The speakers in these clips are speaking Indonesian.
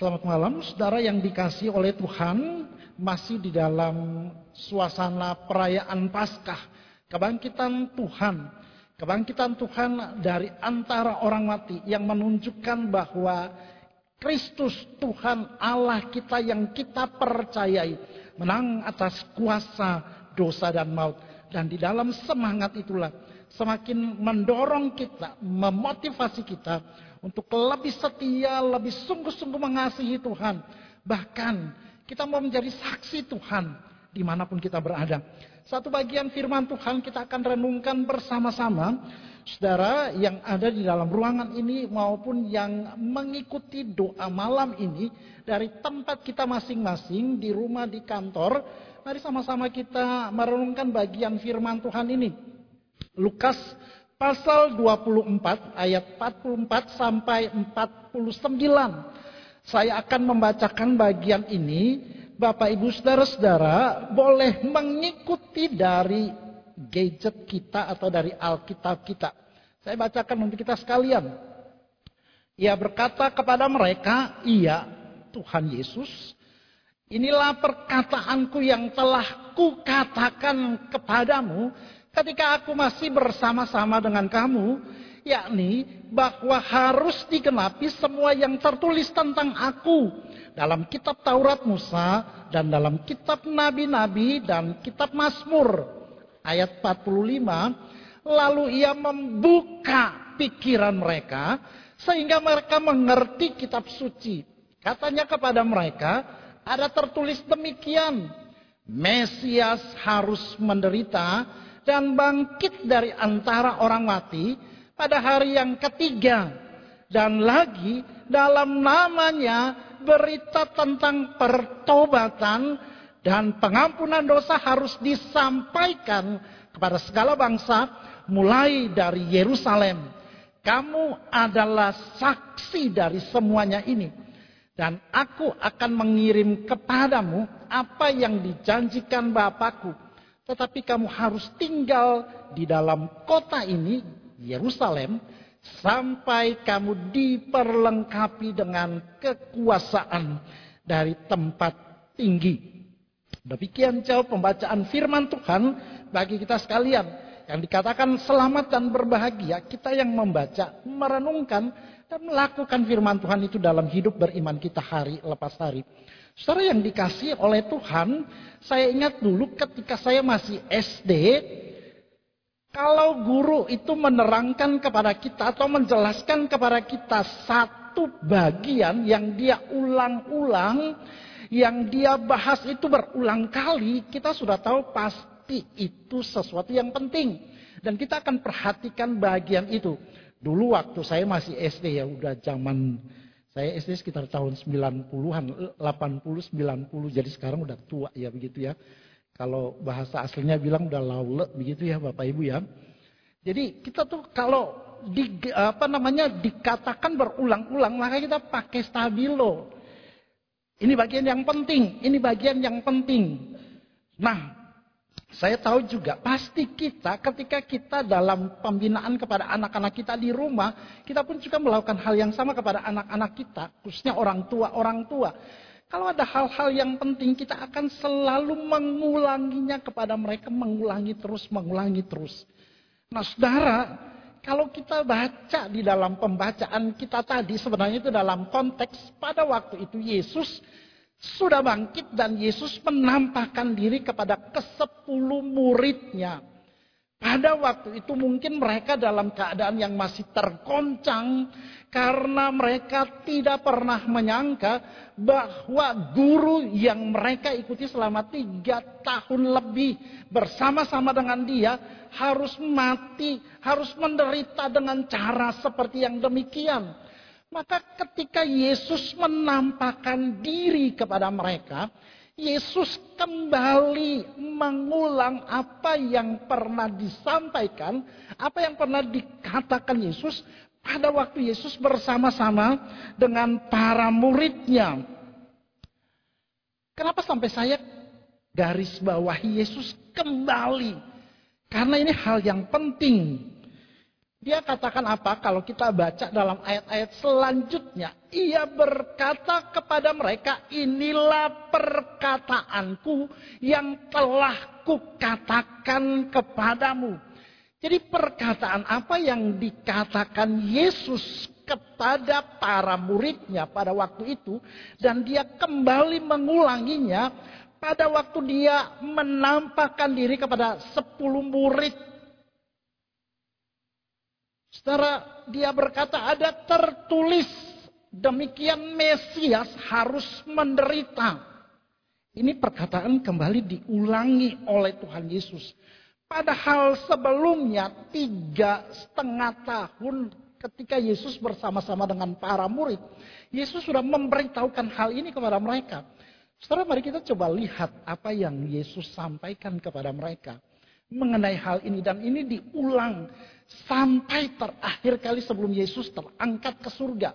Selamat malam, saudara yang dikasih oleh Tuhan, masih di dalam suasana perayaan Paskah, kebangkitan Tuhan. Kebangkitan Tuhan dari antara orang mati yang menunjukkan bahwa Kristus Tuhan Allah kita yang kita percayai menang atas kuasa dosa dan maut. Dan di dalam semangat itulah semakin mendorong kita, memotivasi kita untuk lebih setia, lebih sungguh-sungguh mengasihi Tuhan. Bahkan kita mau menjadi saksi Tuhan di mana pun kita berada. Satu bagian firman Tuhan kita akan renungkan bersama-sama. Saudara yang ada di dalam ruangan ini maupun yang mengikuti doa malam ini dari tempat kita masing-masing di rumah, di kantor. Mari sama-sama kita merenungkan bagian firman Tuhan ini. Lukas pasal 24 ayat 44 sampai 49. Saya akan membacakan bagian ini. Bapak Ibu Saudara-saudara boleh mengikuti dari gadget kita atau dari Alkitab kita. Saya bacakan untuk kita sekalian. Ia berkata kepada mereka, "Iya, Tuhan Yesus, inilah perkataanku yang telah kukatakan kepadamu ketika aku masih bersama-sama dengan kamu, yakni bahwa harus digenapi semua yang tertulis tentang aku dalam kitab Taurat Musa dan dalam kitab nabi-nabi dan kitab Mazmur ayat 45 lalu ia membuka pikiran mereka sehingga mereka mengerti kitab suci. Katanya kepada mereka ada tertulis demikian Mesias harus menderita dan bangkit dari antara orang mati pada hari yang ketiga dan lagi dalam namanya berita tentang pertobatan dan pengampunan dosa harus disampaikan kepada segala bangsa mulai dari Yerusalem. Kamu adalah saksi dari semuanya ini. Dan aku akan mengirim kepadamu apa yang dijanjikan Bapakku. Tetapi kamu harus tinggal di dalam kota ini, Yerusalem, sampai kamu diperlengkapi dengan kekuasaan dari tempat tinggi. Demikian jauh pembacaan firman Tuhan bagi kita sekalian. Yang dikatakan selamat dan berbahagia, kita yang membaca, merenungkan, dan melakukan firman Tuhan itu dalam hidup beriman kita hari lepas hari. Saudara yang dikasih oleh Tuhan, saya ingat dulu ketika saya masih SD, kalau guru itu menerangkan kepada kita atau menjelaskan kepada kita satu bagian yang dia ulang-ulang, yang dia bahas itu berulang kali, kita sudah tahu pasti itu sesuatu yang penting. Dan kita akan perhatikan bagian itu. Dulu waktu saya masih SD ya, udah zaman saya SD sekitar tahun 90-an, 80, 90, jadi sekarang udah tua ya begitu ya. Kalau bahasa aslinya bilang udah laule begitu ya Bapak Ibu ya. Jadi kita tuh kalau di, apa namanya dikatakan berulang-ulang maka kita pakai stabilo. Ini bagian yang penting, ini bagian yang penting. Nah, saya tahu juga pasti kita ketika kita dalam pembinaan kepada anak-anak kita di rumah, kita pun juga melakukan hal yang sama kepada anak-anak kita, khususnya orang tua-orang tua. Kalau ada hal-hal yang penting kita akan selalu mengulanginya kepada mereka, mengulangi terus, mengulangi terus. Nah saudara, kalau kita baca di dalam pembacaan kita tadi, sebenarnya itu dalam konteks pada waktu itu Yesus sudah bangkit dan Yesus menampakkan diri kepada kesepuluh muridnya. Pada waktu itu mungkin mereka dalam keadaan yang masih tergoncang karena mereka tidak pernah menyangka bahwa guru yang mereka ikuti selama tiga tahun lebih bersama-sama dengan dia harus mati, harus menderita dengan cara seperti yang demikian. Maka ketika Yesus menampakkan diri kepada mereka, Yesus kembali mengulang apa yang pernah disampaikan, apa yang pernah dikatakan Yesus pada waktu Yesus bersama-sama dengan para muridnya. Kenapa sampai saya garis bawahi Yesus kembali? Karena ini hal yang penting. Dia katakan apa? Kalau kita baca dalam ayat-ayat selanjutnya. Ia berkata kepada mereka, inilah perkataanku yang telah kukatakan kepadamu. Jadi perkataan apa yang dikatakan Yesus kepada para muridnya pada waktu itu. Dan dia kembali mengulanginya pada waktu dia menampakkan diri kepada sepuluh murid Setelah dia berkata ada tertulis demikian Mesias harus menderita. Ini perkataan kembali diulangi oleh Tuhan Yesus. Padahal sebelumnya tiga setengah tahun ketika Yesus bersama-sama dengan para murid. Yesus sudah memberitahukan hal ini kepada mereka. Setelah mari kita coba lihat apa yang Yesus sampaikan kepada mereka. Mengenai hal ini. Dan ini diulang Sampai terakhir kali sebelum Yesus terangkat ke surga.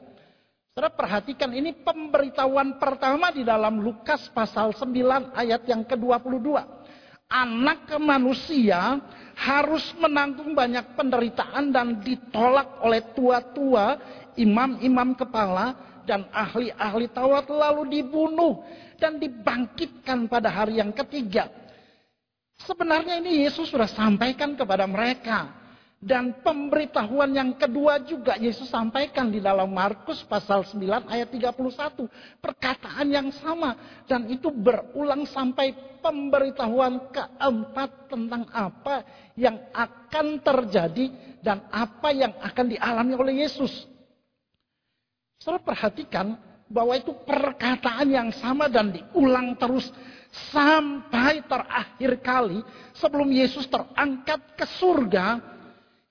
Saudara perhatikan ini pemberitahuan pertama di dalam Lukas pasal 9 ayat yang ke-22. Anak manusia harus menanggung banyak penderitaan dan ditolak oleh tua-tua, imam-imam kepala, dan ahli-ahli Taurat lalu dibunuh dan dibangkitkan pada hari yang ketiga. Sebenarnya ini Yesus sudah sampaikan kepada mereka. Dan pemberitahuan yang kedua juga Yesus sampaikan di dalam Markus pasal 9 ayat 31. Perkataan yang sama. Dan itu berulang sampai pemberitahuan keempat tentang apa yang akan terjadi dan apa yang akan dialami oleh Yesus. Saudara perhatikan bahwa itu perkataan yang sama dan diulang terus sampai terakhir kali sebelum Yesus terangkat ke surga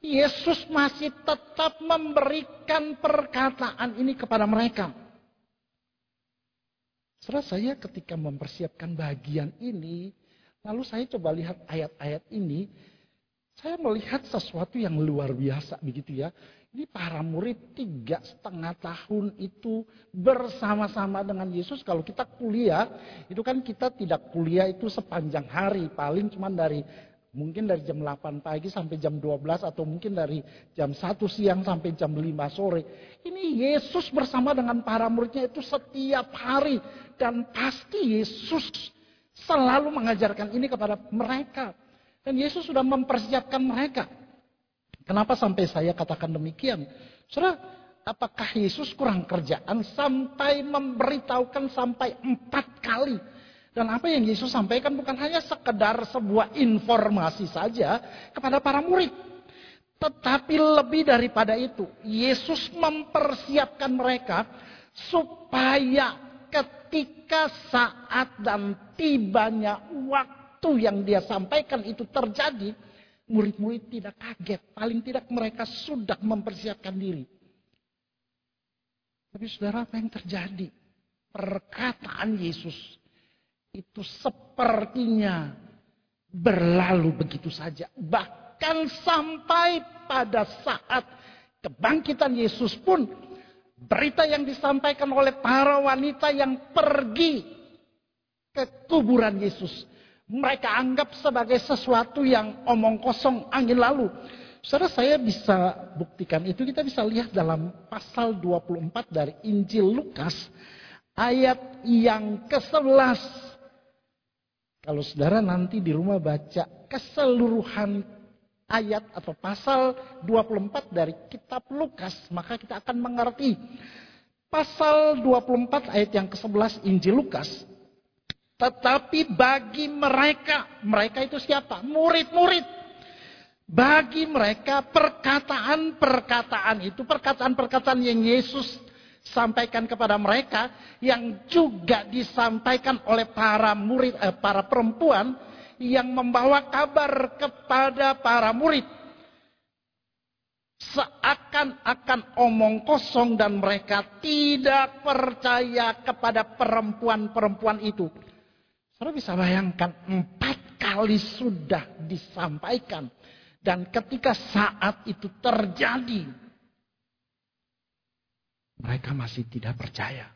Yesus masih tetap memberikan perkataan ini kepada mereka. Setelah saya ketika mempersiapkan bagian ini, lalu saya coba lihat ayat-ayat ini, saya melihat sesuatu yang luar biasa begitu ya. Ini para murid tiga setengah tahun itu bersama-sama dengan Yesus. Kalau kita kuliah, itu kan kita tidak kuliah itu sepanjang hari. Paling cuma dari Mungkin dari jam 8 pagi sampai jam 12 atau mungkin dari jam 1 siang sampai jam 5 sore. Ini Yesus bersama dengan para muridnya itu setiap hari. Dan pasti Yesus selalu mengajarkan ini kepada mereka. Dan Yesus sudah mempersiapkan mereka. Kenapa sampai saya katakan demikian? Saudara, apakah Yesus kurang kerjaan sampai memberitahukan sampai empat kali dan apa yang Yesus sampaikan bukan hanya sekedar sebuah informasi saja kepada para murid. Tetapi lebih daripada itu, Yesus mempersiapkan mereka supaya ketika saat dan tibanya waktu yang dia sampaikan itu terjadi, murid-murid tidak kaget. Paling tidak mereka sudah mempersiapkan diri. Tapi saudara apa yang terjadi? Perkataan Yesus itu sepertinya berlalu begitu saja. Bahkan sampai pada saat kebangkitan Yesus pun berita yang disampaikan oleh para wanita yang pergi ke kuburan Yesus. Mereka anggap sebagai sesuatu yang omong kosong angin lalu. Saudara saya bisa buktikan itu kita bisa lihat dalam pasal 24 dari Injil Lukas ayat yang ke-11 kalau saudara nanti di rumah baca keseluruhan ayat atau pasal 24 dari kitab Lukas, maka kita akan mengerti. Pasal 24 ayat yang ke-11 Injil Lukas. Tetapi bagi mereka, mereka itu siapa? Murid-murid. Bagi mereka perkataan-perkataan itu, perkataan-perkataan yang Yesus sampaikan kepada mereka yang juga disampaikan oleh para murid eh, para perempuan yang membawa kabar kepada para murid seakan-akan omong kosong dan mereka tidak percaya kepada perempuan-perempuan itu. Saudara bisa bayangkan empat kali sudah disampaikan dan ketika saat itu terjadi mereka masih tidak percaya.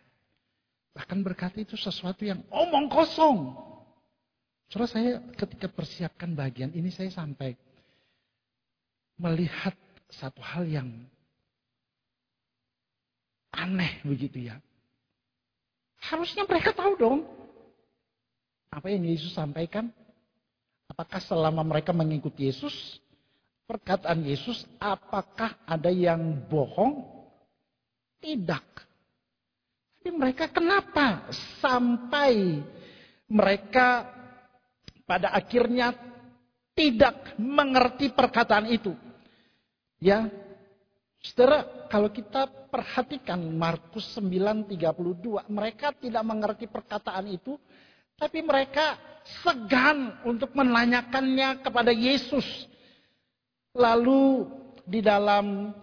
Bahkan berkata itu sesuatu yang omong kosong. Saudara saya ketika persiapkan bagian ini saya sampai melihat satu hal yang aneh begitu ya. Harusnya mereka tahu dong apa yang Yesus sampaikan. Apakah selama mereka mengikuti Yesus, perkataan Yesus, apakah ada yang bohong? Tidak. Tapi mereka kenapa sampai mereka pada akhirnya tidak mengerti perkataan itu? Ya, saudara, kalau kita perhatikan Markus 9:32, mereka tidak mengerti perkataan itu, tapi mereka segan untuk menanyakannya kepada Yesus. Lalu di dalam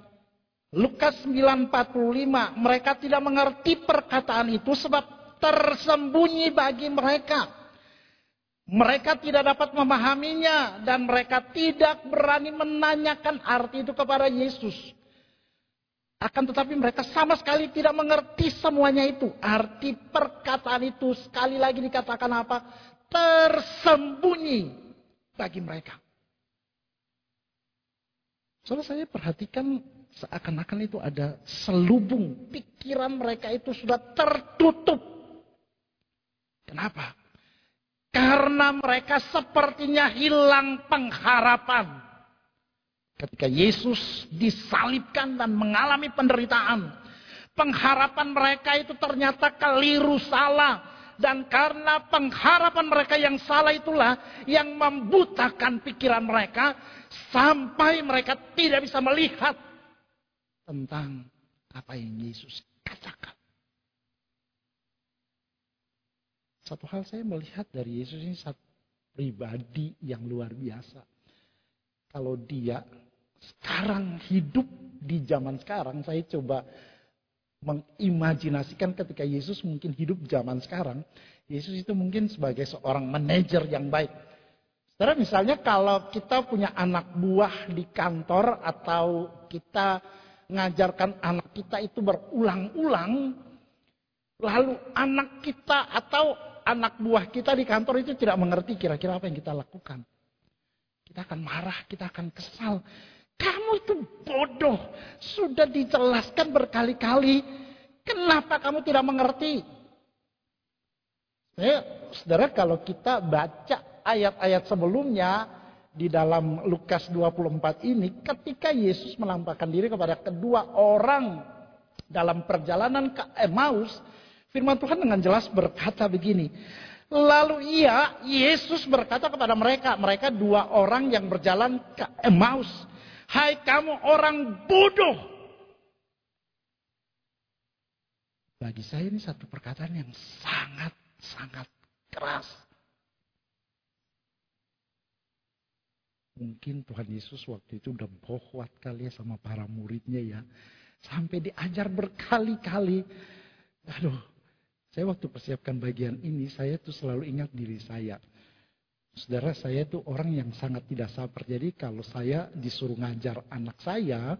Lukas 9:45, mereka tidak mengerti perkataan itu sebab tersembunyi bagi mereka. Mereka tidak dapat memahaminya dan mereka tidak berani menanyakan arti itu kepada Yesus. Akan tetapi mereka sama sekali tidak mengerti semuanya itu. Arti perkataan itu sekali lagi dikatakan apa? Tersembunyi bagi mereka. Soalnya saya perhatikan seakan-akan itu ada selubung. Pikiran mereka itu sudah tertutup. Kenapa? Karena mereka sepertinya hilang pengharapan. Ketika Yesus disalibkan dan mengalami penderitaan. Pengharapan mereka itu ternyata keliru salah. Dan karena pengharapan mereka yang salah itulah yang membutakan pikiran mereka. Sampai mereka tidak bisa melihat tentang apa yang Yesus katakan. Satu hal saya melihat dari Yesus ini satu pribadi yang luar biasa. Kalau dia sekarang hidup di zaman sekarang, saya coba mengimajinasikan ketika Yesus mungkin hidup zaman sekarang, Yesus itu mungkin sebagai seorang manajer yang baik. Saudara misalnya kalau kita punya anak buah di kantor atau kita ngajarkan anak kita itu berulang-ulang, lalu anak kita atau anak buah kita di kantor itu tidak mengerti kira-kira apa yang kita lakukan. Kita akan marah, kita akan kesal. Kamu itu bodoh. Sudah dijelaskan berkali-kali. Kenapa kamu tidak mengerti? Ya, saudara kalau kita baca ayat-ayat sebelumnya di dalam Lukas 24 ini ketika Yesus menampakkan diri kepada kedua orang dalam perjalanan ke Emmaus Firman Tuhan dengan jelas berkata begini. Lalu ia, Yesus berkata kepada mereka, mereka dua orang yang berjalan ke Emmaus. Hai kamu orang bodoh. Bagi saya ini satu perkataan yang sangat-sangat keras. Mungkin Tuhan Yesus waktu itu udah bohwat kali ya sama para muridnya ya. Sampai diajar berkali-kali. Aduh, saya waktu persiapkan bagian ini, saya tuh selalu ingat diri saya. Saudara, saya tuh orang yang sangat tidak sabar. Jadi kalau saya disuruh ngajar anak saya,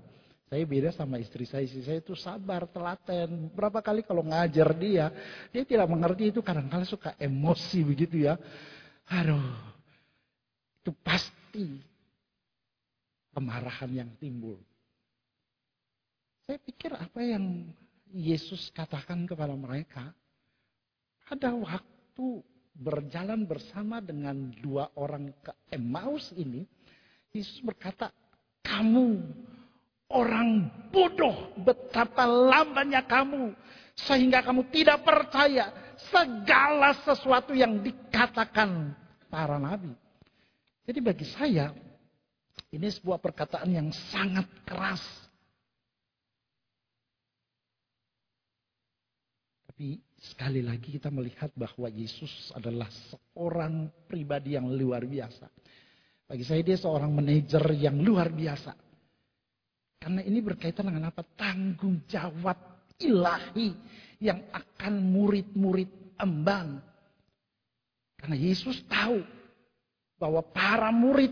saya beda sama istri saya. Istri saya itu sabar, telaten. Berapa kali kalau ngajar dia, dia tidak mengerti itu kadang-kadang suka emosi begitu ya. Aduh, itu pasti kemarahan yang timbul. Saya pikir apa yang Yesus katakan kepada mereka, ada waktu berjalan bersama dengan dua orang ke Emmaus ini, Yesus berkata, kamu orang bodoh, betapa lambannya kamu, sehingga kamu tidak percaya segala sesuatu yang dikatakan para nabi. Jadi bagi saya, ini sebuah perkataan yang sangat keras. Tapi Sekali lagi kita melihat bahwa Yesus adalah seorang pribadi yang luar biasa. Bagi saya dia seorang manajer yang luar biasa. Karena ini berkaitan dengan apa? Tanggung jawab ilahi yang akan murid-murid emban. Karena Yesus tahu bahwa para murid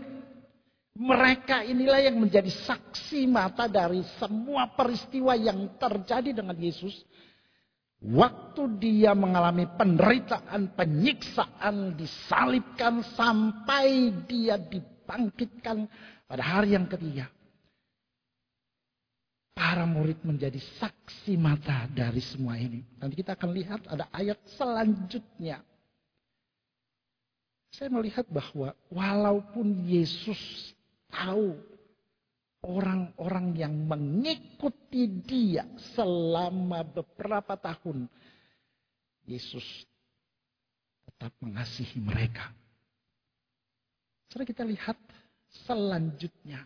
mereka inilah yang menjadi saksi mata dari semua peristiwa yang terjadi dengan Yesus Waktu dia mengalami penderitaan, penyiksaan, disalibkan sampai dia dibangkitkan pada hari yang ketiga. para murid menjadi saksi mata dari semua ini. Nanti kita akan lihat ada ayat selanjutnya. Saya melihat bahwa walaupun Yesus tahu orang-orang yang mengikuti dia selama beberapa tahun, Yesus tetap mengasihi mereka. Setelah kita lihat selanjutnya.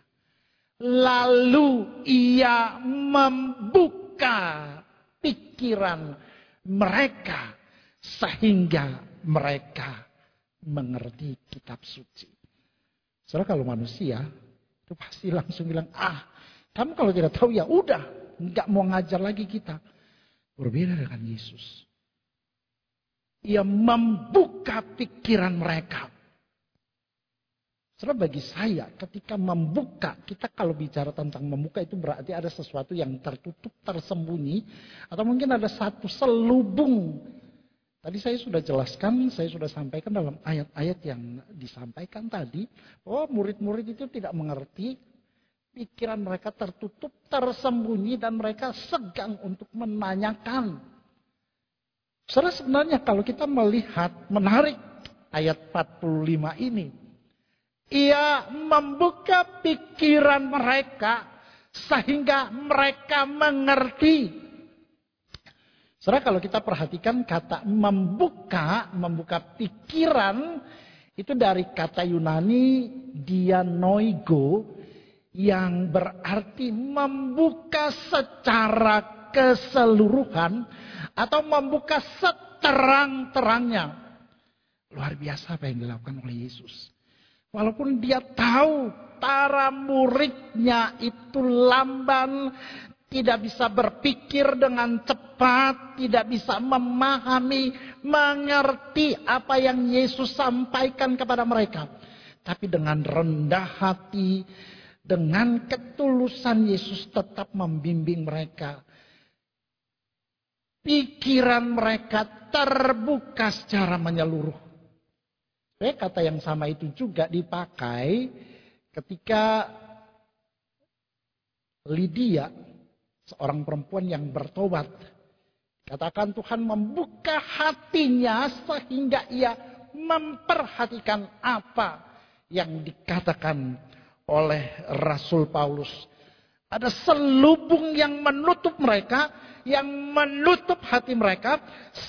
Lalu ia membuka pikiran mereka sehingga mereka mengerti kitab suci. Saudara kalau manusia itu pasti langsung bilang, ah kamu kalau tidak tahu ya udah, nggak mau ngajar lagi kita. Berbeda dengan Yesus. Ia membuka pikiran mereka. Saudara bagi saya ketika membuka, kita kalau bicara tentang membuka itu berarti ada sesuatu yang tertutup, tersembunyi. Atau mungkin ada satu selubung. Tadi saya sudah jelaskan, saya sudah sampaikan dalam ayat-ayat yang disampaikan tadi. Bahwa murid-murid itu tidak mengerti. Pikiran mereka tertutup, tersembunyi dan mereka segang untuk menanyakan. Saudara sebenarnya kalau kita melihat menarik ayat 45 ini ia membuka pikiran mereka sehingga mereka mengerti. Saudara kalau kita perhatikan kata membuka, membuka pikiran itu dari kata Yunani dianoigo yang berarti membuka secara keseluruhan atau membuka seterang-terangnya. Luar biasa apa yang dilakukan oleh Yesus. Walaupun dia tahu para muridnya itu lamban, tidak bisa berpikir dengan cepat, tidak bisa memahami, mengerti apa yang Yesus sampaikan kepada mereka. Tapi dengan rendah hati, dengan ketulusan Yesus tetap membimbing mereka. Pikiran mereka terbuka secara menyeluruh. Eh, kata yang sama itu juga dipakai ketika Lydia, seorang perempuan yang bertobat. Katakan Tuhan membuka hatinya sehingga ia memperhatikan apa yang dikatakan oleh Rasul Paulus. Ada selubung yang menutup mereka, yang menutup hati mereka,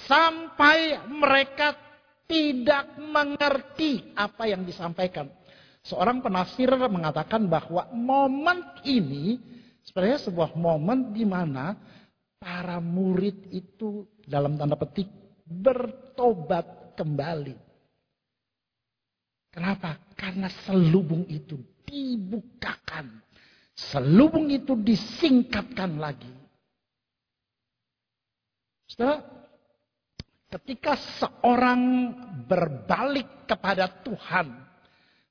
sampai mereka tidak mengerti apa yang disampaikan. Seorang penafsir mengatakan bahwa momen ini sebenarnya sebuah momen di mana para murid itu dalam tanda petik bertobat kembali. Kenapa? Karena selubung itu dibukakan. Selubung itu disingkapkan lagi. Setelah Ketika seorang berbalik kepada Tuhan,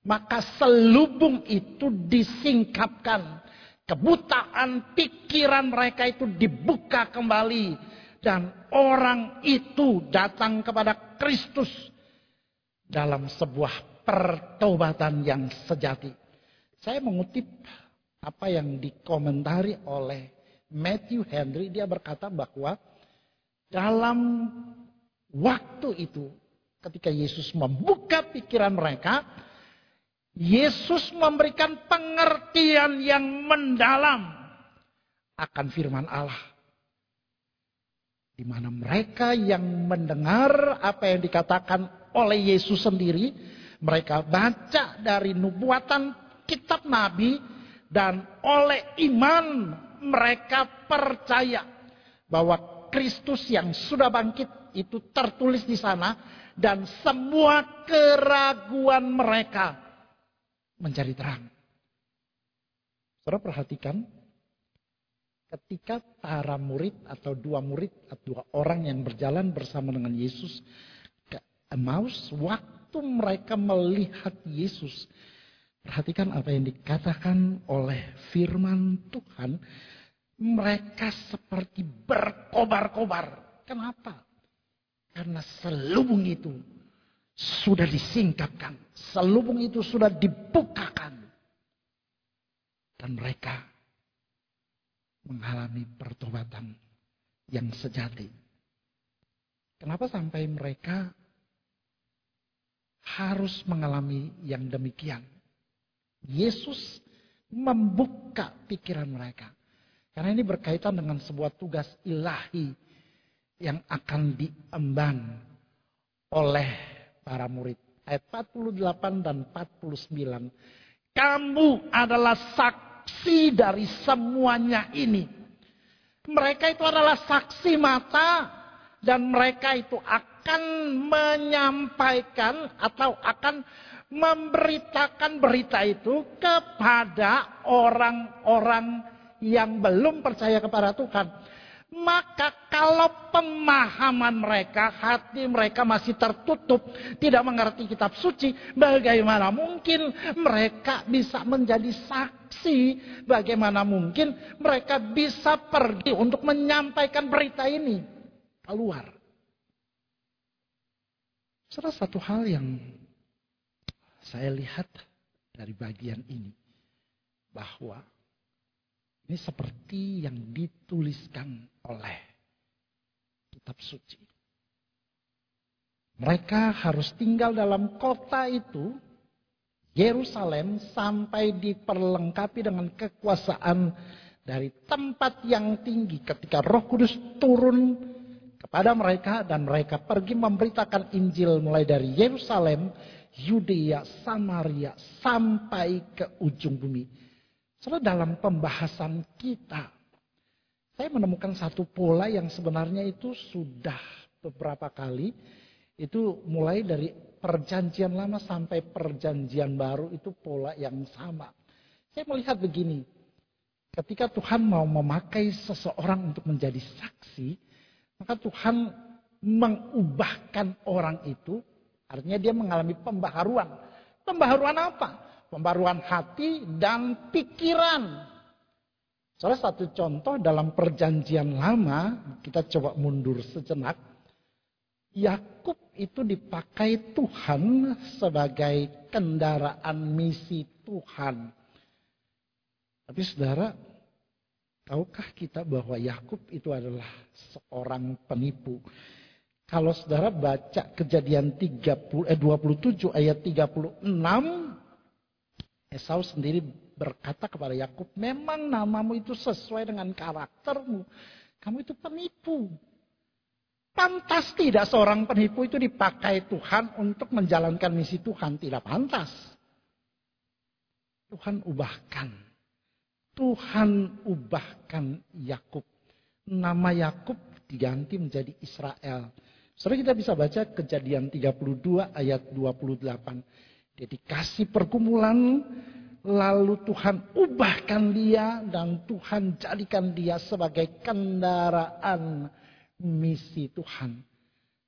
maka selubung itu disingkapkan. Kebutaan pikiran mereka itu dibuka kembali. Dan orang itu datang kepada Kristus dalam sebuah pertobatan yang sejati. Saya mengutip apa yang dikomentari oleh Matthew Henry. Dia berkata bahwa dalam Waktu itu ketika Yesus membuka pikiran mereka, Yesus memberikan pengertian yang mendalam akan firman Allah. Di mana mereka yang mendengar apa yang dikatakan oleh Yesus sendiri, mereka baca dari nubuatan kitab nabi dan oleh iman mereka percaya bahwa Kristus yang sudah bangkit itu tertulis di sana dan semua keraguan mereka menjadi terang. Saudara perhatikan ketika para murid atau dua murid atau dua orang yang berjalan bersama dengan Yesus ke Emmaus waktu mereka melihat Yesus perhatikan apa yang dikatakan oleh firman Tuhan mereka seperti berkobar-kobar kenapa karena selubung itu sudah disingkapkan. Selubung itu sudah dibukakan. Dan mereka mengalami pertobatan yang sejati. Kenapa sampai mereka harus mengalami yang demikian? Yesus membuka pikiran mereka. Karena ini berkaitan dengan sebuah tugas ilahi yang akan diemban oleh para murid. Ayat 48 dan 49. Kamu adalah saksi dari semuanya ini. Mereka itu adalah saksi mata dan mereka itu akan menyampaikan atau akan memberitakan berita itu kepada orang-orang yang belum percaya kepada Tuhan. Maka kalau pemahaman mereka, hati mereka masih tertutup, tidak mengerti kitab suci, bagaimana mungkin mereka bisa menjadi saksi? Bagaimana mungkin mereka bisa pergi untuk menyampaikan berita ini keluar? Salah satu hal yang saya lihat dari bagian ini bahwa ini seperti yang dituliskan oleh kitab suci. Mereka harus tinggal dalam kota itu, Yerusalem, sampai diperlengkapi dengan kekuasaan dari tempat yang tinggi ketika Roh Kudus turun kepada mereka dan mereka pergi memberitakan Injil mulai dari Yerusalem, Yudea, Samaria sampai ke ujung bumi. Soalnya dalam pembahasan kita, saya menemukan satu pola yang sebenarnya itu sudah beberapa kali. Itu mulai dari perjanjian lama sampai perjanjian baru itu pola yang sama. Saya melihat begini, ketika Tuhan mau memakai seseorang untuk menjadi saksi, maka Tuhan mengubahkan orang itu, artinya dia mengalami pembaharuan. Pembaharuan apa? pembaruan hati dan pikiran. Salah satu contoh dalam perjanjian lama, kita coba mundur sejenak. Yakub itu dipakai Tuhan sebagai kendaraan misi Tuhan. Tapi saudara, tahukah kita bahwa Yakub itu adalah seorang penipu? Kalau saudara baca kejadian 30, eh, 27 ayat 36 Esau sendiri berkata kepada Yakub, "Memang namamu itu sesuai dengan karaktermu. Kamu itu penipu." Pantas tidak seorang penipu itu dipakai Tuhan untuk menjalankan misi Tuhan? Tidak pantas. Tuhan ubahkan. Tuhan ubahkan Yakub. Nama Yakub diganti menjadi Israel. Saudara kita bisa baca kejadian 32 ayat 28. Dia dikasih pergumulan, lalu Tuhan ubahkan dia dan Tuhan jadikan dia sebagai kendaraan misi Tuhan.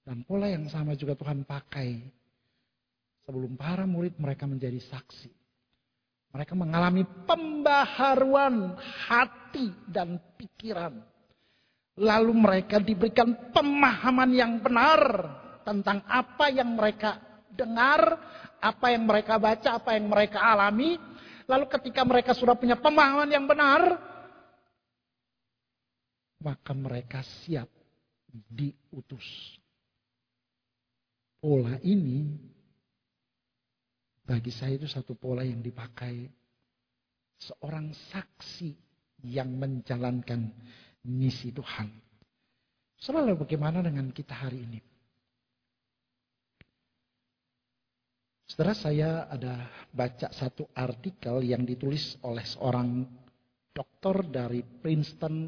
Dan pola yang sama juga Tuhan pakai sebelum para murid mereka menjadi saksi. Mereka mengalami pembaharuan hati dan pikiran. Lalu mereka diberikan pemahaman yang benar tentang apa yang mereka dengar, apa yang mereka baca, apa yang mereka alami. Lalu ketika mereka sudah punya pemahaman yang benar, maka mereka siap diutus. Pola ini bagi saya itu satu pola yang dipakai seorang saksi yang menjalankan misi Tuhan. Selalu bagaimana dengan kita hari ini? Setelah saya ada baca satu artikel yang ditulis oleh seorang dokter dari Princeton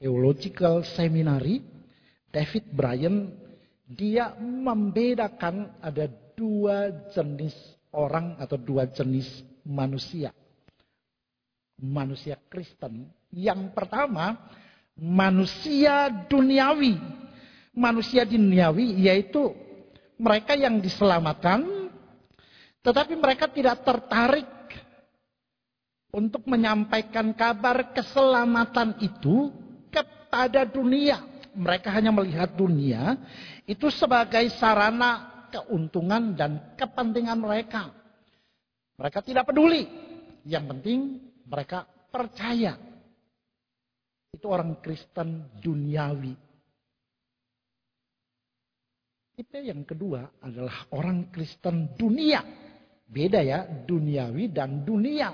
Theological Seminary, David Bryan, dia membedakan ada dua jenis orang atau dua jenis manusia. Manusia Kristen. Yang pertama, manusia duniawi. Manusia duniawi yaitu mereka yang diselamatkan tetapi mereka tidak tertarik untuk menyampaikan kabar keselamatan itu kepada dunia. Mereka hanya melihat dunia itu sebagai sarana keuntungan dan kepentingan mereka. Mereka tidak peduli. Yang penting mereka percaya. Itu orang Kristen duniawi. Tipe yang kedua adalah orang Kristen dunia. Beda ya, duniawi dan dunia.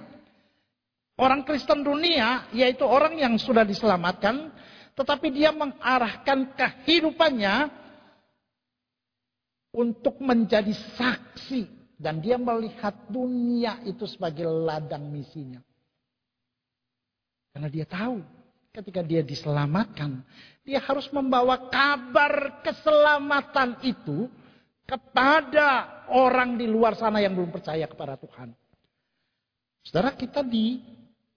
Orang Kristen dunia yaitu orang yang sudah diselamatkan tetapi dia mengarahkan kehidupannya untuk menjadi saksi dan dia melihat dunia itu sebagai ladang misinya. Karena dia tahu ketika dia diselamatkan, dia harus membawa kabar keselamatan itu kepada orang di luar sana yang belum percaya kepada Tuhan. Saudara kita di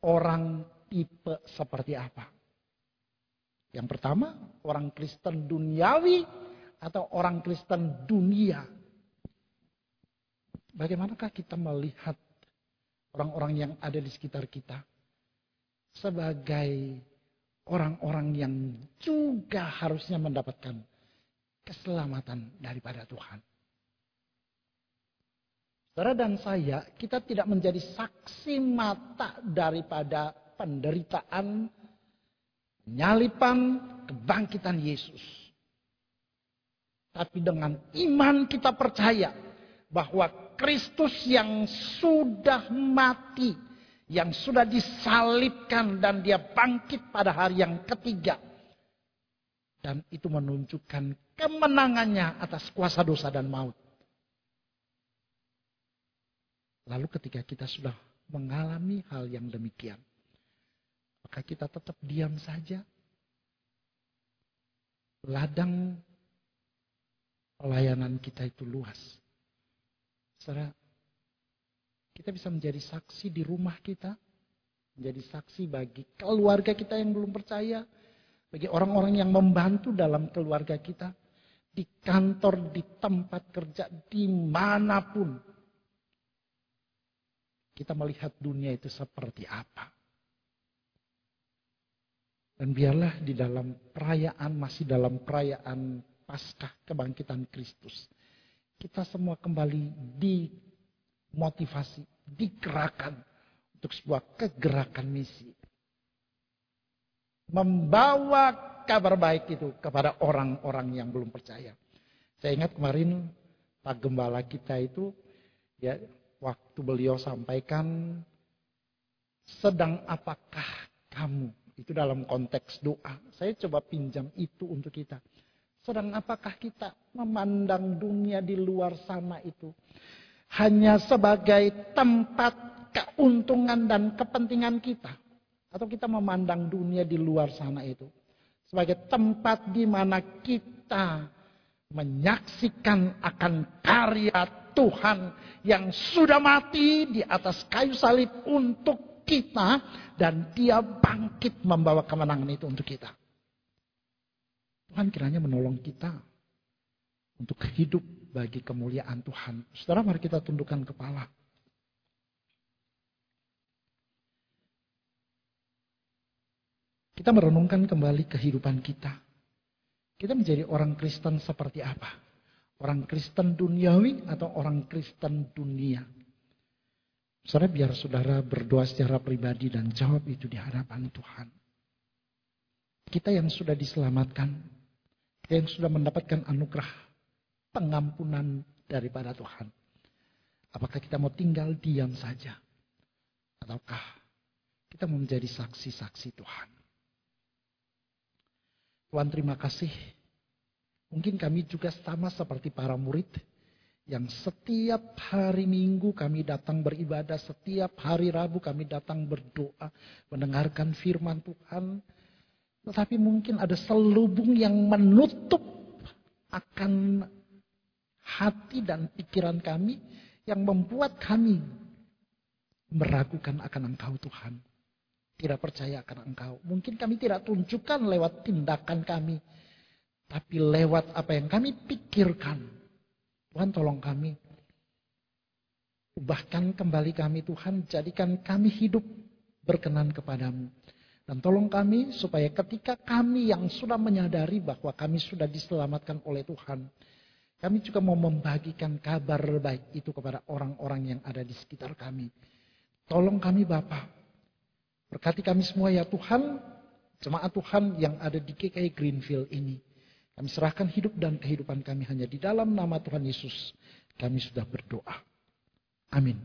orang tipe seperti apa? Yang pertama, orang Kristen duniawi atau orang Kristen dunia. Bagaimanakah kita melihat orang-orang yang ada di sekitar kita sebagai orang-orang yang juga harusnya mendapatkan keselamatan daripada Tuhan. Saudara dan saya, kita tidak menjadi saksi mata daripada penderitaan penyalipan, kebangkitan Yesus. Tapi dengan iman kita percaya bahwa Kristus yang sudah mati, yang sudah disalibkan dan dia bangkit pada hari yang ketiga. Dan itu menunjukkan kemenangannya atas kuasa dosa dan maut. Lalu ketika kita sudah mengalami hal yang demikian, maka kita tetap diam saja. Ladang pelayanan kita itu luas. Saudara, kita bisa menjadi saksi di rumah kita, menjadi saksi bagi keluarga kita yang belum percaya, bagi orang-orang yang membantu dalam keluarga kita, di kantor, di tempat kerja, di mana pun. Kita melihat dunia itu seperti apa. Dan biarlah di dalam perayaan, masih dalam perayaan Paskah kebangkitan Kristus. Kita semua kembali dimotivasi, digerakkan untuk sebuah kegerakan misi. Membawa kabar baik itu kepada orang-orang yang belum percaya. Saya ingat kemarin Pak Gembala kita itu ya waktu beliau sampaikan sedang apakah kamu itu dalam konteks doa. Saya coba pinjam itu untuk kita. Sedang apakah kita memandang dunia di luar sana itu hanya sebagai tempat keuntungan dan kepentingan kita? Atau kita memandang dunia di luar sana itu sebagai tempat di mana kita menyaksikan akan karya Tuhan yang sudah mati di atas kayu salib untuk kita dan dia bangkit membawa kemenangan itu untuk kita. Tuhan kiranya menolong kita untuk hidup bagi kemuliaan Tuhan. Saudara mari kita tundukkan kepala. Kita merenungkan kembali kehidupan kita. Kita menjadi orang Kristen seperti apa? Orang Kristen duniawi atau orang Kristen dunia? Saudara biar saudara berdoa secara pribadi dan jawab itu di hadapan Tuhan. Kita yang sudah diselamatkan, yang sudah mendapatkan anugerah pengampunan daripada Tuhan. Apakah kita mau tinggal diam saja? Ataukah kita mau menjadi saksi-saksi Tuhan? Tuhan terima kasih. Mungkin kami juga sama seperti para murid yang setiap hari Minggu kami datang beribadah, setiap hari Rabu kami datang berdoa, mendengarkan firman Tuhan. Tetapi mungkin ada selubung yang menutup akan hati dan pikiran kami yang membuat kami meragukan akan Engkau Tuhan. Tidak percaya akan Engkau. Mungkin kami tidak tunjukkan lewat tindakan kami. Tapi lewat apa yang kami pikirkan Tuhan tolong kami. Ubahkan kembali kami Tuhan, jadikan kami hidup berkenan kepadamu. Dan tolong kami supaya ketika kami yang sudah menyadari bahwa kami sudah diselamatkan oleh Tuhan. Kami juga mau membagikan kabar baik itu kepada orang-orang yang ada di sekitar kami. Tolong kami Bapak. Berkati kami semua ya Tuhan. Jemaat Tuhan yang ada di KKI Greenfield ini. Kami serahkan hidup dan kehidupan kami hanya di dalam nama Tuhan Yesus. Kami sudah berdoa. Amin.